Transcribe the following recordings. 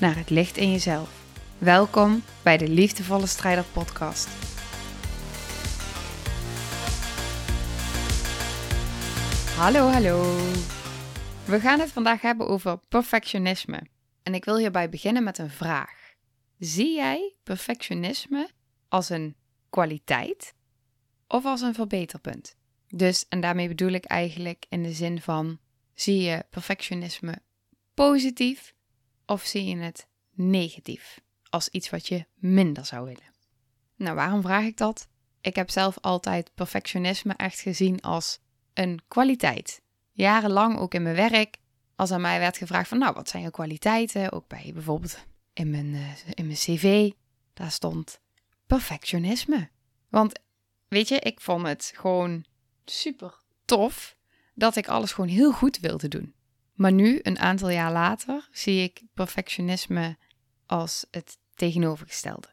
naar het licht in jezelf. Welkom bij de Liefdevolle Strijder Podcast. Hallo, hallo. We gaan het vandaag hebben over perfectionisme. En ik wil hierbij beginnen met een vraag. Zie jij perfectionisme als een kwaliteit of als een verbeterpunt? Dus, en daarmee bedoel ik eigenlijk in de zin van: zie je perfectionisme positief of zie je het negatief als iets wat je minder zou willen? Nou, waarom vraag ik dat? Ik heb zelf altijd perfectionisme echt gezien als een kwaliteit. Jarenlang ook in mijn werk, als aan mij werd gevraagd van, nou, wat zijn je kwaliteiten? Ook bij bijvoorbeeld in mijn, uh, in mijn cv, daar stond perfectionisme. Want weet je, ik vond het gewoon super tof dat ik alles gewoon heel goed wilde doen. Maar nu, een aantal jaar later, zie ik perfectionisme als het tegenovergestelde.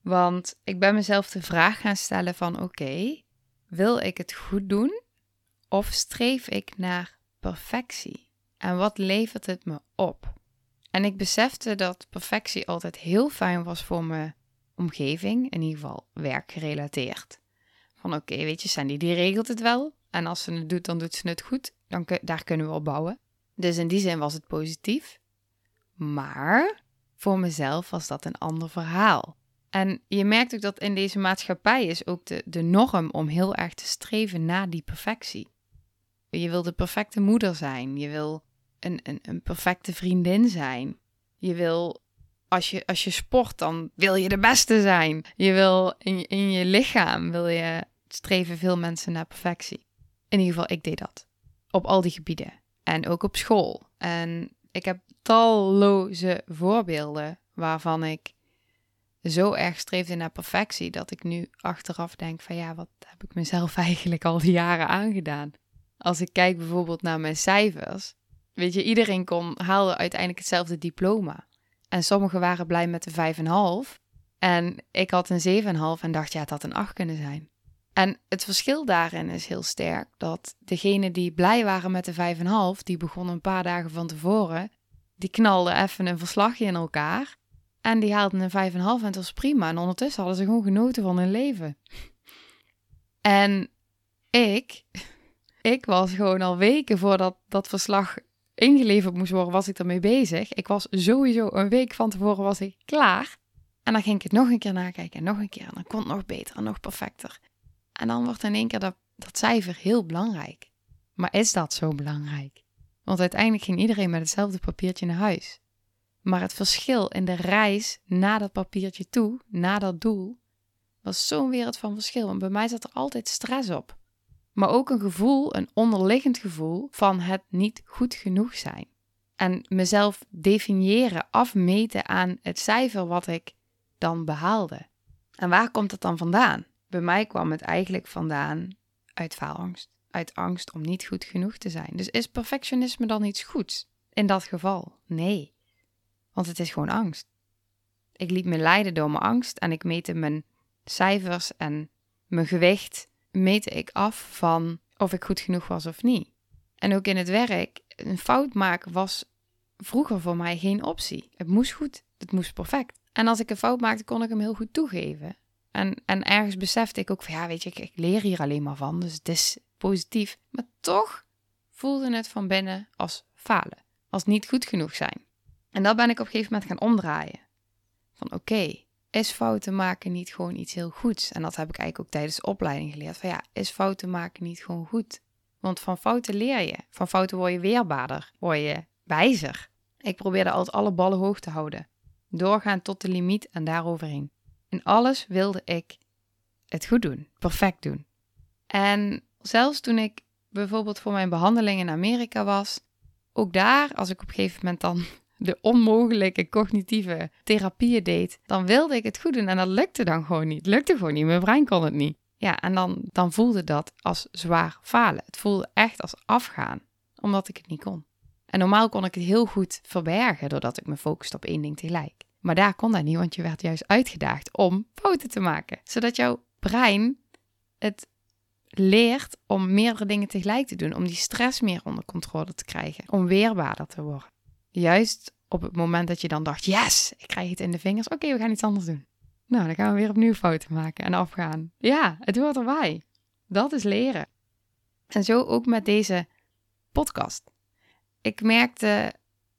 Want ik ben mezelf de vraag gaan stellen van oké, wil ik het goed doen of streef ik naar perfectie? En wat levert het me op? En ik besefte dat perfectie altijd heel fijn was voor mijn omgeving, in ieder geval werkgerelateerd. Van oké, weet je, Sandy die regelt het wel. En als ze het doet, dan doet ze het goed. Dan, daar kunnen we op bouwen. Dus in die zin was het positief. Maar voor mezelf was dat een ander verhaal. En je merkt ook dat in deze maatschappij is ook de, norm om heel erg te streven naar die perfectie. Je wil de perfecte moeder zijn. Je wil een, een, een perfecte vriendin zijn. Je wil, als je, als je sport, dan wil je de beste zijn. Je wil in, in je lichaam, wil je streven veel mensen naar perfectie. In ieder geval, ik deed dat. Op al die gebieden. En ook op school. En ik heb talloze voorbeelden waarvan ik zo erg streefde naar perfectie dat ik nu achteraf denk van ja, wat heb ik mezelf eigenlijk al die jaren aangedaan? Als ik kijk bijvoorbeeld naar mijn cijfers, weet je, iedereen kon, haalde uiteindelijk hetzelfde diploma. En sommigen waren blij met de 5,5 en ik had een 7,5 en dacht ja, het had een 8 kunnen zijn. En het verschil daarin is heel sterk dat degenen die blij waren met de 5,5, die begonnen een paar dagen van tevoren, die knalden even een verslagje in elkaar en die haalden een 5,5 en het was prima. En ondertussen hadden ze gewoon genoten van hun leven. En ik, ik was gewoon al weken voordat dat verslag ingeleverd moest worden, was ik ermee bezig. Ik was sowieso een week van tevoren was ik klaar. En dan ging ik het nog een keer nakijken en nog een keer. En dan kon het nog beter en nog perfecter. En dan wordt in één keer dat, dat cijfer heel belangrijk. Maar is dat zo belangrijk? Want uiteindelijk ging iedereen met hetzelfde papiertje naar huis. Maar het verschil in de reis naar dat papiertje toe, naar dat doel, was zo'n wereld van verschil. En bij mij zat er altijd stress op. Maar ook een gevoel, een onderliggend gevoel van het niet goed genoeg zijn. En mezelf definiëren, afmeten aan het cijfer wat ik dan behaalde. En waar komt het dan vandaan? Bij mij kwam het eigenlijk vandaan uit faalangst. Uit angst om niet goed genoeg te zijn. Dus is perfectionisme dan iets goeds? In dat geval, nee. Want het is gewoon angst. Ik liet me leiden door mijn angst en ik meette mijn cijfers en mijn gewicht meette ik af van of ik goed genoeg was of niet. En ook in het werk, een fout maken was vroeger voor mij geen optie. Het moest goed, het moest perfect. En als ik een fout maakte, kon ik hem heel goed toegeven. En, en ergens besefte ik ook van ja, weet je, ik, leer hier alleen maar van, dus het is positief. Maar toch voelde het van binnen als falen, als niet goed genoeg zijn. En dat ben ik op een gegeven moment gaan omdraaien. Van oké, is fouten maken niet gewoon iets heel goeds? En dat heb ik eigenlijk ook tijdens de opleiding geleerd. Van ja, is fouten maken niet gewoon goed? Want van fouten leer je. Van fouten word je weerbaarder, word je wijzer. Ik probeerde altijd alle ballen hoog te houden. Doorgaan tot de limiet en daaroverheen. In alles wilde ik het goed doen, perfect doen. En zelfs toen ik bijvoorbeeld voor mijn behandeling in Amerika was, ook daar, als ik op een gegeven moment dan de onmogelijke cognitieve therapieën deed, dan wilde ik het goed doen en dat lukte dan gewoon niet. Lukte gewoon niet. Mijn brein kon het niet. Ja, en dan, dan voelde dat als zwaar falen. Het voelde echt als afgaan, omdat ik het niet kon. En normaal kon ik het heel goed verbergen doordat ik me focuste op één ding tegelijk. Maar daar kon dat niet, want je werd juist uitgedaagd om fouten te maken. Zodat jouw brein het leert om meerdere dingen tegelijk te doen, om die stress meer onder controle te krijgen, om weerbaarder te worden. Juist op het moment dat je dan dacht, yes, ik krijg het in de vingers, oké, we gaan iets anders doen. Nou, dan gaan we weer opnieuw fouten maken en afgaan. Ja, het hoort erbij. Dat is leren. En zo ook met deze podcast. Ik merkte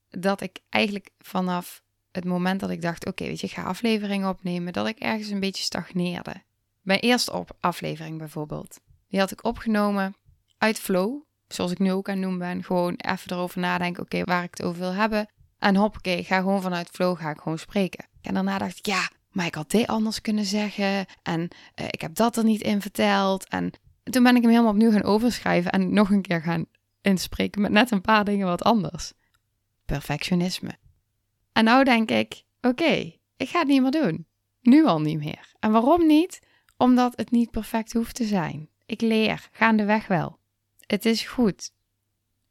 dat ik eigenlijk vanaf het moment dat ik dacht, oké, weet je, ik ga afleveringen opnemen, dat ik ergens een beetje stagneerde. Mijn eerste op aflevering bijvoorbeeld. Die had ik opgenomen uit flow, zoals ik nu ook aan noemen ben. Gewoon even erover nadenken, oké, waar ik het over wil hebben. En hoppakee, ga gewoon vanuit flow, ga ik gewoon spreken. En daarna dacht ik, ja, maar ik had dit anders kunnen zeggen. En uh, ik heb dat er niet in verteld. En toen ben ik hem helemaal opnieuw gaan overschrijven en nog een keer gaan inspreken met net een paar dingen wat anders. Perfectionisme. En nou denk ik, oké, ik ga het niet meer doen. Nu al niet meer. En waarom niet? Omdat het niet perfect hoeft te zijn. Ik leer, gaandeweg wel. Het is goed.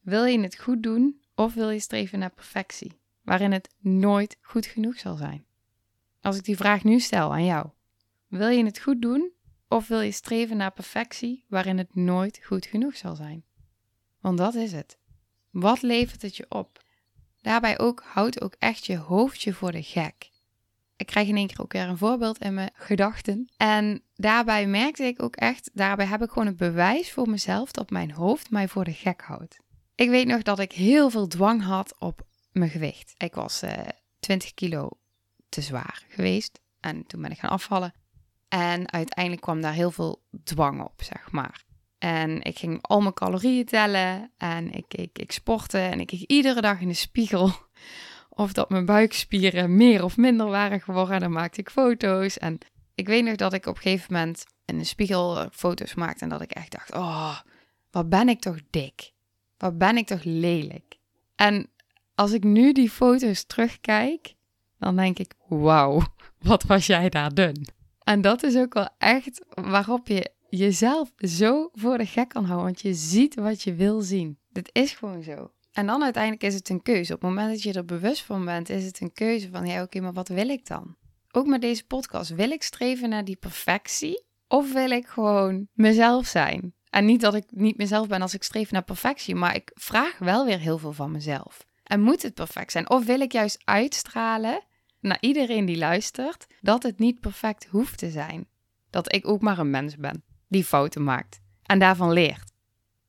Wil je het goed doen of wil je streven naar perfectie, waarin het nooit goed genoeg zal zijn? Als ik die vraag nu stel aan jou, wil je het goed doen of wil je streven naar perfectie, waarin het nooit goed genoeg zal zijn? Want dat is het. Wat levert het je op? Daarbij ook houd ook echt je hoofdje voor de gek. Ik krijg in één keer ook weer een voorbeeld in mijn gedachten. En daarbij merkte ik ook echt, daarbij heb ik gewoon een bewijs voor mezelf dat mijn hoofd mij voor de gek houdt. Ik weet nog dat ik heel veel dwang had op mijn gewicht. Ik was uh, eh, 20 kilo te zwaar geweest en toen ben ik gaan afvallen. En uiteindelijk kwam daar heel veel dwang op, zeg maar. En ik ging al mijn calorieën tellen en ik, ik, ik sportte en ik keek iedere dag in de spiegel of dat mijn buikspieren meer of minder waren geworden. Dan maakte ik foto's. En ik weet nog dat ik op een gegeven moment in de spiegel eh, foto's maakte. En dat ik echt dacht: oh, wat ben ik toch dik? Wat ben ik toch lelijk? En als ik nu die foto's terugkijk, dan denk ik: wauw, wat was jij daar dun? En dat is ook wel echt waarop je jezelf zo voor de gek kan houden. Want je ziet wat je wil zien. Dit is gewoon zo. En dan uiteindelijk is het een keuze. Op het moment dat je er bewust van bent, is het een keuze van ja, oké, maar wat wil ik dan? Ook met deze podcast, wil ik streven naar die perfectie? Of wil ik gewoon mezelf zijn? En niet dat ik niet mezelf ben als ik streef naar perfectie, maar ik vraag wel weer heel veel van mezelf. En moet het perfect zijn? Of wil ik juist uitstralen naar iedereen die luistert dat het niet perfect hoeft te zijn? Dat ik ook maar een mens ben die fouten maakt en daarvan leert.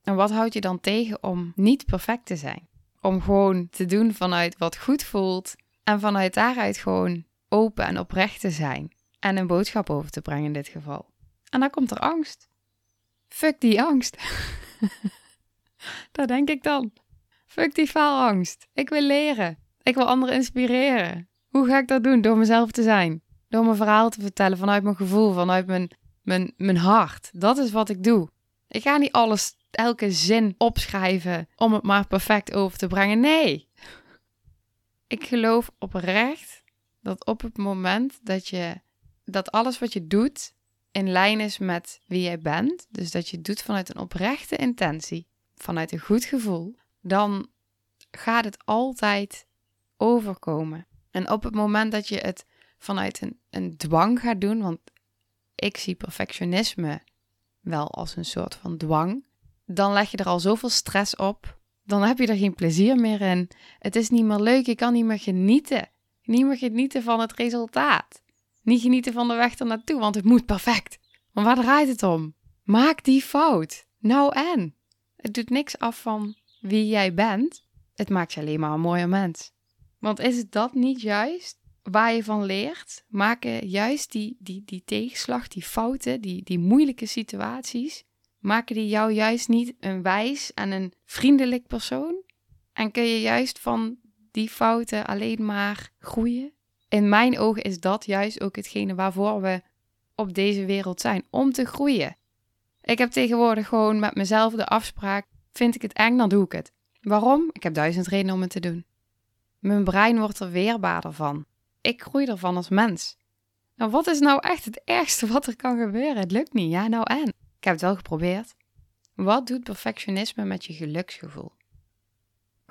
En wat houd je dan tegen om niet perfect te zijn? Om gewoon te doen vanuit wat goed voelt en vanuit daaruit gewoon open en oprecht te zijn en een boodschap over te brengen in dit geval. En dan komt er angst. Fuck die angst. dat denk ik dan. Fuck die faalangst. Ik wil leren. Ik wil anderen inspireren. Hoe ga ik dat doen? Door mezelf te zijn. Door mijn verhaal te vertellen vanuit mijn gevoel, vanuit mijn, mijn, hart. Dat is wat ik doe. Ik ga niet alles elke zin opschrijven om het maar perfect over te brengen. Nee. Ik geloof oprecht dat op het moment dat je dat alles wat je doet in lijn is met wie jij bent, dus dat je het doet vanuit een oprechte intentie, vanuit een goed gevoel, dan gaat het altijd overkomen. En op het moment dat je het vanuit een, een dwang gaat doen, want ik zie perfectionisme wel als een soort van dwang dan leg je er al zoveel stress op. Dan heb je er geen plezier meer in. Het is niet meer leuk. Je kan niet meer genieten. Niet meer genieten van het resultaat. Niet genieten van de weg ernaartoe, want het moet perfect. Maar waar draait het om? Maak die fout. Nou en? Het doet niks af van wie jij bent. Het maakt je alleen maar een mooier mens. Want is het dat niet juist waar je van leert? Maken juist die, die, die tegenslag, die fouten, die, die moeilijke situaties, maken die jou juist niet een wijs en een vriendelijk persoon? En kun je juist van die fouten alleen maar groeien? In mijn ogen is dat juist ook hetgene waarvoor we op deze wereld zijn, om te groeien. Ik heb tegenwoordig gewoon met mezelf de afspraak: vind ik het eng, dan doe ik het. Waarom? Ik heb duizend redenen om het te doen. Mijn brein wordt er weerbaarder van. Ik groei ervan als mens. Nou, wat is nou echt het ergste wat er kan gebeuren? Het lukt niet. Ja, nou en? Ik heb het wel geprobeerd. Wat doet perfectionisme met je geluksgevoel?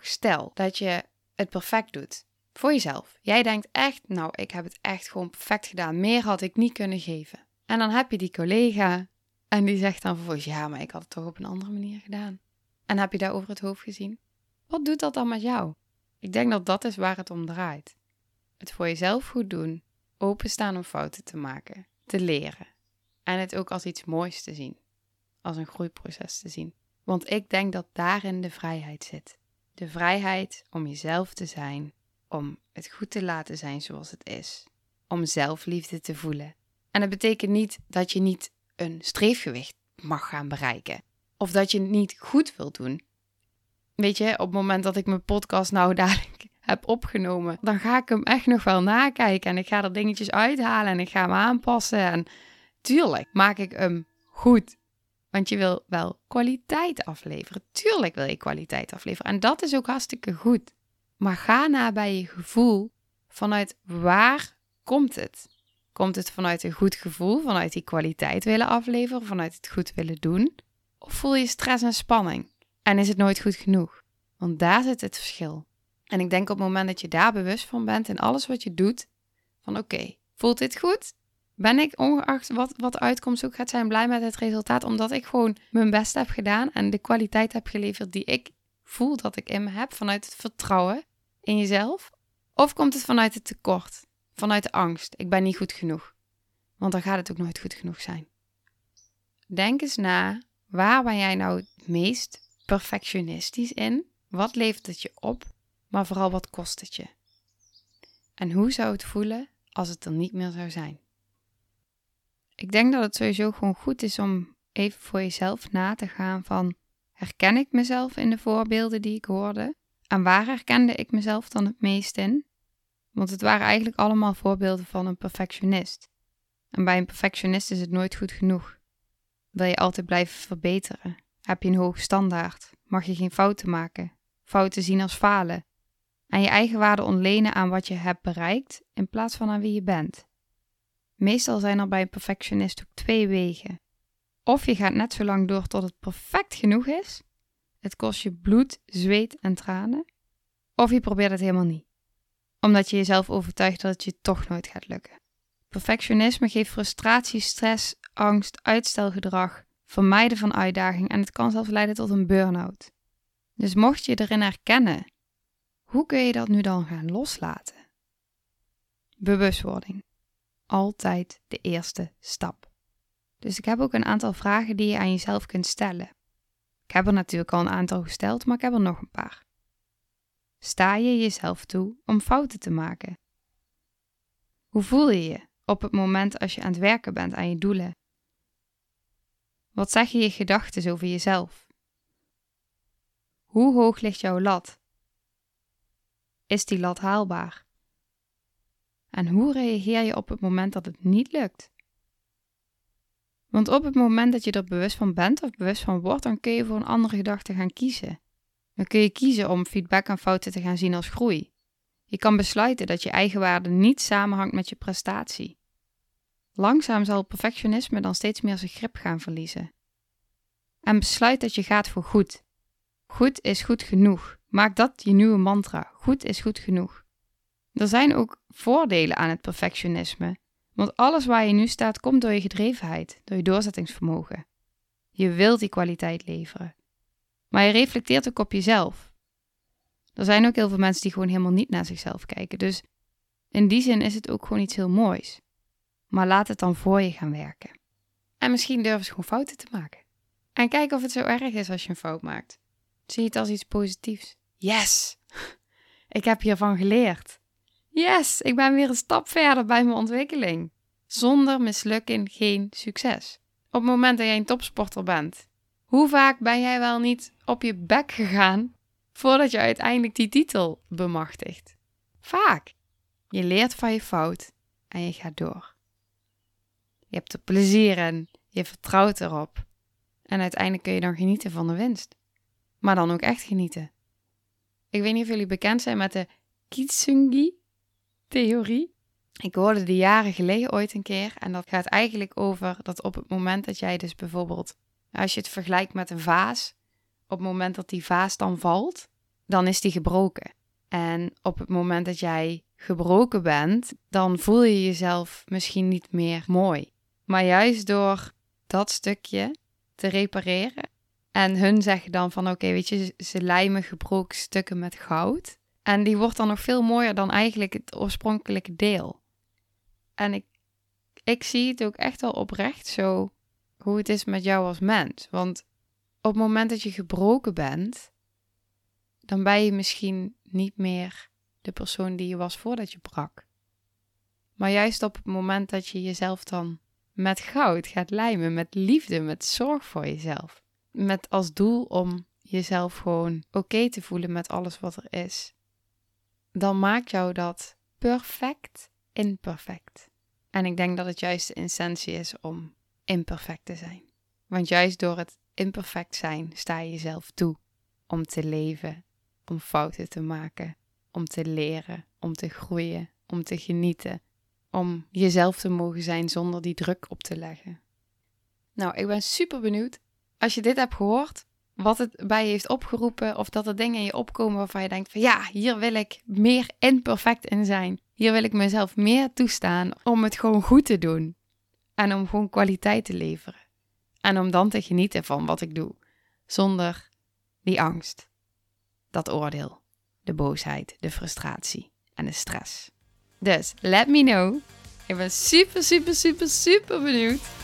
Stel dat je het perfect doet. Voor jezelf. Jij denkt echt, nou, ik heb het echt gewoon perfect gedaan. Meer had ik niet kunnen geven. En dan heb je die collega en die zegt dan vervolgens, ja, maar ik had het toch op een andere manier gedaan. En heb je daar over het hoofd gezien? Wat doet dat dan met jou? Ik denk dat dat is waar het om draait. Het voor jezelf goed doen, openstaan om fouten te maken, te leren. En het ook als iets moois te zien, als een groeiproces te zien. Want ik denk dat daarin de vrijheid zit. De vrijheid om jezelf te zijn, om het goed te laten zijn zoals het is, om zelfliefde te voelen. En dat betekent niet dat je niet een streefgewicht mag gaan bereiken, of dat je het niet goed wilt doen. Weet je, op het moment dat ik mijn podcast nou dadelijk heb opgenomen, dan ga ik hem echt nog wel nakijken en ik ga er dingetjes uithalen en ik ga hem aanpassen. En tuurlijk maak ik hem goed. Want je wil wel kwaliteit afleveren. Tuurlijk wil je kwaliteit afleveren. En dat is ook hartstikke goed. Maar ga na bij je gevoel vanuit waar komt het? Komt het vanuit een goed gevoel, vanuit die kwaliteit willen afleveren, vanuit het goed willen doen? Of voel je stress en spanning? En is het nooit goed genoeg? Want daar zit het verschil. En ik denk op het moment dat je daar bewust van bent in alles wat je doet, van oké, voelt dit goed? Ben ik ongeacht wat, wat de uitkomst ook gaat zijn, blij met het resultaat, omdat ik gewoon mijn best heb gedaan en de kwaliteit heb geleverd die ik voel dat ik in me heb, vanuit het vertrouwen in jezelf? Of komt het vanuit het tekort, vanuit de angst, ik ben niet goed genoeg? Want dan gaat het ook nooit goed genoeg zijn. Denk eens na, waar ben jij nou het meest perfectionistisch in? Wat levert het je op? Maar vooral wat kost het je? En hoe zou het voelen als het er niet meer zou zijn? Ik denk dat het sowieso gewoon goed is om even voor jezelf na te gaan van herken ik mezelf in de voorbeelden die ik hoorde? En waar herkende ik mezelf dan het meest in? Want het waren eigenlijk allemaal voorbeelden van een perfectionist. En bij een perfectionist is het nooit goed genoeg. Wil je altijd blijven verbeteren? Heb je een hoge standaard? Mag je geen fouten maken? Fouten zien als falen? En je eigen waarde ontlenen aan wat je hebt bereikt in plaats van aan wie je bent. Meestal zijn er bij een perfectionist ook twee wegen. Of je gaat net zo lang door tot het perfect genoeg is. Het kost je bloed, zweet en tranen. Of je probeert het helemaal niet. Omdat je jezelf overtuigt dat het je toch nooit gaat lukken. Perfectionisme geeft frustratie, stress, angst, uitstelgedrag, vermijden van uitdaging en het kan zelfs leiden tot een burn-out. Dus mocht je erin herkennen, hoe kun je dat nu dan gaan loslaten? Bewustwording altijd de eerste stap. Dus ik heb ook een aantal vragen die je aan jezelf kunt stellen. Ik heb er natuurlijk al een aantal gesteld, maar ik heb er nog een paar. Sta je jezelf toe om fouten te maken? Hoe voel je je op het moment als je aan het werken bent aan je doelen? Wat zeggen je gedachten over jezelf? Hoe hoog ligt jouw lat? Is die lat haalbaar? En hoe reageer je op het moment dat het niet lukt? Want op het moment dat je er bewust van bent of bewust van wordt, dan kun je voor een andere gedachte gaan kiezen. Dan kun je kiezen om feedback en fouten te gaan zien als groei. Je kan besluiten dat je eigen waarde niet samenhangt met je prestatie. Langzaam zal perfectionisme dan steeds meer zijn grip gaan verliezen. En besluit dat je gaat voor goed. Goed is goed genoeg. Maak dat je nieuwe mantra. Goed is goed genoeg. Er zijn ook voordelen aan het perfectionisme, want alles waar je nu staat komt door je gedrevenheid, door je doorzettingsvermogen. Je wilt die kwaliteit leveren. Maar je reflecteert ook op jezelf. Er zijn ook heel veel mensen die gewoon helemaal niet naar zichzelf kijken. Dus in die zin is het ook gewoon iets heel moois. Maar laat het dan voor je gaan werken. En misschien durf je gewoon fouten te maken. En kijk of het zo erg is als je een fout maakt. Zie het als iets positiefs. Yes! Ik heb hiervan geleerd. Yes, ik ben weer een stap verder bij mijn ontwikkeling. Zonder mislukking geen succes. Op het moment dat jij een topsporter bent, hoe vaak ben jij wel niet op je bek gegaan voordat je uiteindelijk die titel bemachtigt? Vaak. Je leert van je fout en je gaat door. Je hebt er plezier in, je vertrouwt erop. En uiteindelijk kun je dan genieten van de winst. Maar dan ook echt genieten. Ik weet niet of jullie bekend zijn met de Kitsungi-theorie. Ik hoorde die jaren geleden ooit een keer. En dat gaat eigenlijk over dat op het moment dat jij dus bijvoorbeeld, als je het vergelijkt met een vaas, op het moment dat die vaas dan valt, dan is die gebroken. En op het moment dat jij gebroken bent, dan voel je jezelf misschien niet meer mooi. Maar juist door dat stukje te repareren. En hun zeggen dan van oké, weet je, ze lijmen gebroken stukken met goud. En die wordt dan nog veel mooier dan eigenlijk het oorspronkelijke deel. En ik, ik zie het ook echt wel oprecht zo hoe het is met jou als mens. Want op het moment dat je gebroken bent, dan ben je misschien niet meer de persoon die je was voordat je brak. Maar juist op het moment dat je jezelf dan met goud gaat lijmen, met liefde, met zorg voor jezelf, met als doel om jezelf gewoon oké te voelen met alles wat er is, dan maakt jou dat perfect imperfect. En ik denk dat het juist de essentie is om imperfect te zijn. Want juist door het imperfect zijn sta je jezelf toe om te leven, om fouten te maken, om te leren, om te groeien, om te genieten, om jezelf te mogen zijn zonder die druk op te leggen. Nou, ik ben super benieuwd als je dit hebt gehoord, wat het bij je heeft opgeroepen, of dat er dingen in je opkomen waarvan je denkt van ja, hier wil ik meer imperfect in zijn. Hier wil ik mezelf meer toestaan om het gewoon goed te doen. En om gewoon kwaliteit te leveren. En om dan te genieten van wat ik doe. Zonder die angst, dat oordeel, de boosheid, de frustratie en de stress. Dus let me know. Ik ben super, super, super, super benieuwd.